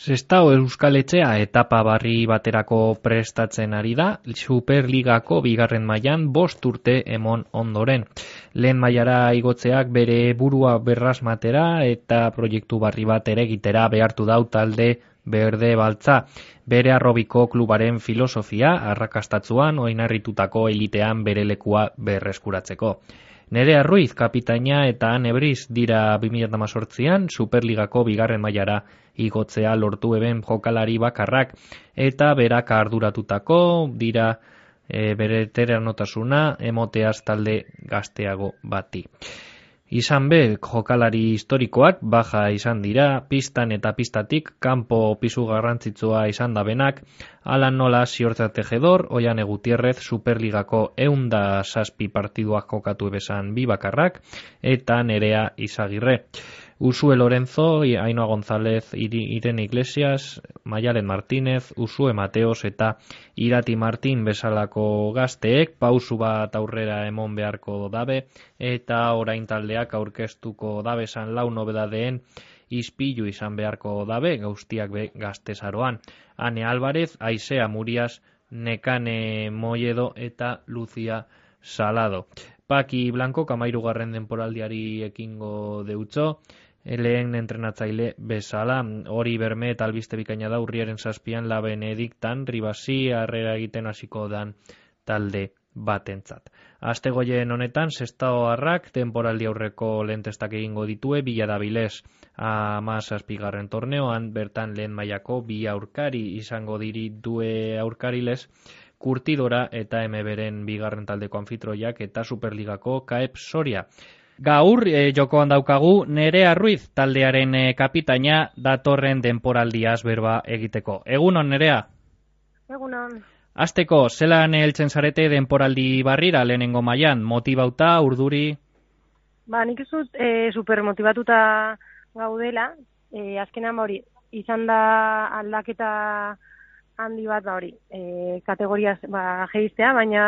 Sestao Euskaletxea etapa barri baterako prestatzen ari da, Superligako bigarren mailan bost urte emon ondoren. Lehen mailara igotzeak bere burua berrasmatera eta proiektu barri bat ere egitera behartu dau talde berde baltza. Bere arrobiko klubaren filosofia arrakastatzuan oinarritutako elitean bere lekua berreskuratzeko. Nerea Ruiz kapitaina eta Nebriz dira 2018an Superligako bigarren mailara igotzea lortu eben jokalari bakarrak eta berak arduratutako dira e, bere teranotasuna emoteaz talde gazteago bati. Izan be, jokalari historikoak baja izan dira, pistan eta pistatik kanpo pisu garrantzitsua izan da benak, alan nola ziortza tejedor, oian egutierrez Superligako eunda saspi partiduak jokatu ebesan bi bakarrak, eta nerea izagirre. Usue Lorenzo, Ainoa González, Irene Iglesias, Maialen Martínez, Usue Mateos eta Irati Martin bezalako gazteek pausu bat aurrera emon beharko dabe eta orain taldeak aurkeztuko dabe san lau nobedadeen izpilu izan beharko dabe gaustiak be gaztezaroan. Ane Álvarez, Aisea Murias, Nekane Moiedo eta Lucia Salado. Paki Blanco, kamairu garren denporaldiari ekingo deutzo, lehen entrenatzaile bezala. Hori berme eta albiste bikaina da urriaren zazpian la benediktan ribasi harrera egiten hasiko dan talde batentzat. Aste goien honetan, sestao harrak temporaldi aurreko lentestak egingo ditue, bila da bilez ama zazpigarren torneoan, bertan lehen maiako bi aurkari izango diri due aurkarilez, kurtidora eta emeberen bigarren taldeko anfitroiak eta superligako kaep soria. Gaur e, jokoan daukagu Nerea Ruiz taldearen e, kapitaina datorren denporaldiaz berba egiteko. Egunon Nerea? Egunon. Azteko, zelan heltzen zarete denporaldi barrira lehenengo mailan motibauta, urduri? Ba, nik ez dut e, supermotibatuta gaudela, e, azkenean ba hori, izan da aldaketa handi bat ba hori, e, kategoriaz ba, geiztea, baina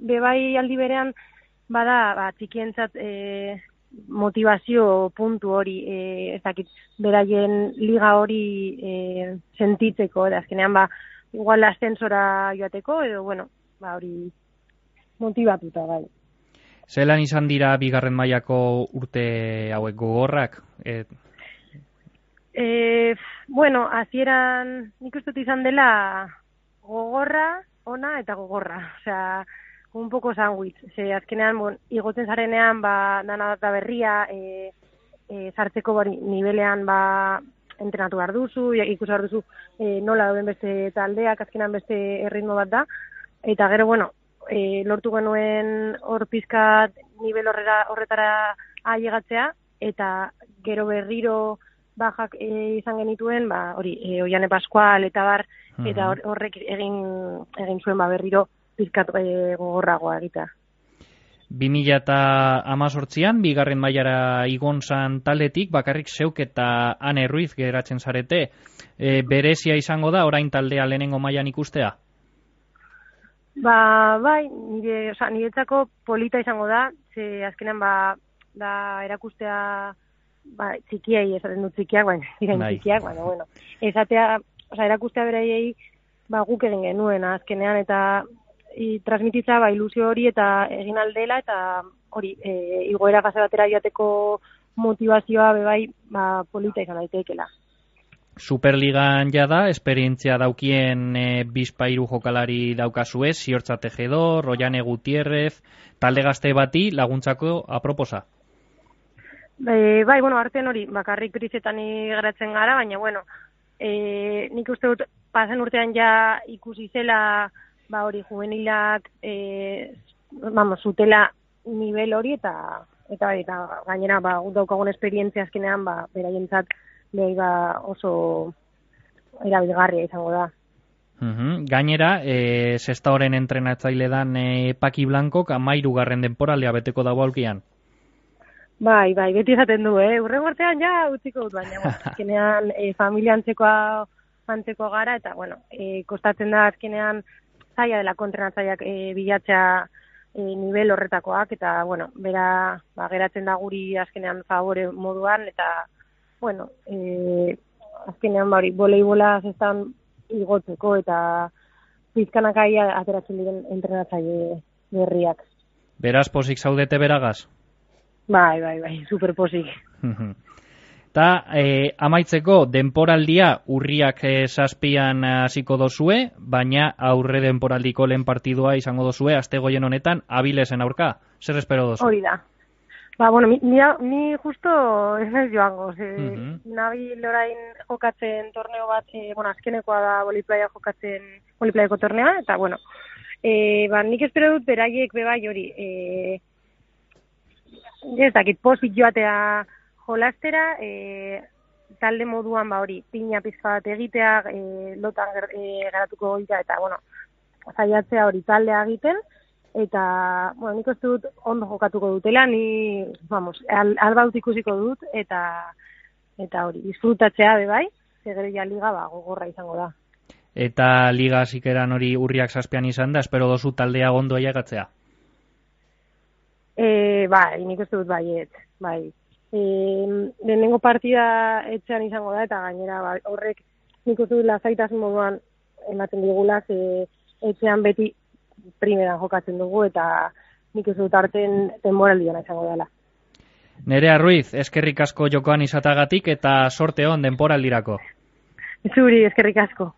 bebai aldi berean, bada ba, txikientzat e, motivazio puntu hori e, ez dakit beraien liga hori e, sentitzeko eta azkenean ba igual ascensora joateko edo bueno ba hori motivatuta bai Zelan izan dira bigarren mailako urte hauek gogorrak? E... E, bueno, hasieran nik uste izan dela gogorra, ona eta gogorra. Osea, un poco sandwich. Ze azkenean, bon, igotzen zarenean, ba, dana da berria, e, e, sartzeko bari, nivelean, ba, entrenatu behar duzu, ikus behar duzu, e, nola dauden beste taldeak, azkenean beste erritmo bat da. Eta gero, bueno, e, lortu genuen hor pizkat nivel horrera, horretara ailegatzea, eta gero berriro bajak e, izan genituen, ba, hori, e, oiane paskual, eta bar, eta horrek egin, egin zuen ba, berriro, pizkat e, gogorragoa egita. 2000 eta amazortzian, bigarren mailara igon zan taldetik, bakarrik zeuk eta ane ruiz geratzen zarete, e, berezia izango da, orain taldea lehenengo mailan ikustea? Ba, bai, nire, oza, niretzako polita izango da, ze azkenean ba, da erakustea ba, txikiai, esaten dut txikiak, baina, diren bai. txikiak, baina, bueno, esatea, oza, erakustea beraiei, ba, guk egin genuen, azkenean, eta i, transmititza ba, ilusio hori eta egin aldela eta hori e, igoera fase batera joateko motivazioa bebai ba, polita izan daiteekela. Superligan ja da, esperientzia daukien e, bizpairu jokalari daukazue, ziortza tejedor, Royane Gutierrez, talde gazte bati laguntzako aproposa? E, bai, bueno, artean hori, bakarrik prizetan geratzen gara, baina, bueno, e, nik uste dut, pasen urtean ja ikusi zela ba hori juvenilak eh vamos zutela nivel hori eta eta bai eta gainera ba daukagun esperientzia azkenean ba beraientzat bai ba oso erabilgarria izango da Uhum. Gainera, e, sexta horren entrenatzaile dan e, Paki Blanco, amairu garren denporalea beteko dago alkian. Bai, bai, beti izaten du, eh? Urre gortean ja utziko dut, baina, bueno, azkenean e, familiantzekoa antzeko gara, eta, bueno, e, kostatzen da azkenean zaila dela kontrenatzaiak e, bilatzea e, nivel horretakoak, eta, bueno, bera, ba, geratzen da guri azkenean favore moduan, eta, bueno, e, azkenean, ba, hori, voleibola zestan igotzeko, eta pizkanak aia ateratzen diren entrenatzaile berriak. Beraz, posik zaudete beragaz? Bai, bai, bai, super posik. Ta, e, amaitzeko, denporaldia urriak e, zazpian hasiko dozue, baina aurre denporaldiko lehen partidua izango dozue, azte goien honetan, abilesen aurka. Zer espero dozu? Hori da. Ba, bueno, mi, ni, ni justo ez naiz joango. Ze, mm -hmm. Nabi lorain jokatzen torneo bat, e, bueno, azkenekoa da boliplaia jokatzen boliplaiako tornea, eta, bueno, e, ba, nik espero dut beraiek bebai hori, e, ez dakit, posit joatea jolastera, e, talde moduan ba hori, pina pizka bat egitea, e, lotan e, garatuko egitea, eta, bueno, zaiatzea hori taldea egiten, eta, bueno, nik dut ondo jokatuko dutela, ni, vamos, al, albaut ikusiko dut, eta, eta hori, disfrutatzea be bai, ja liga ba, gogorra izango da. Eta liga zikeran hori urriak zazpian izan da, espero dozu taldea gondo aiagatzea? E, bai, nik dut baiet, bai, e, lehenengo partida etxean izango da, eta gainera ba, horrek nik uste dut lasaitasun moduan ematen digula, ze etxean beti primeran jokatzen dugu, eta nik uste dut arten denboraldian izango dela. Nerea Ruiz, eskerrik asko jokoan izatagatik eta sorte hon denporaldirako. Zuri, eskerrik asko.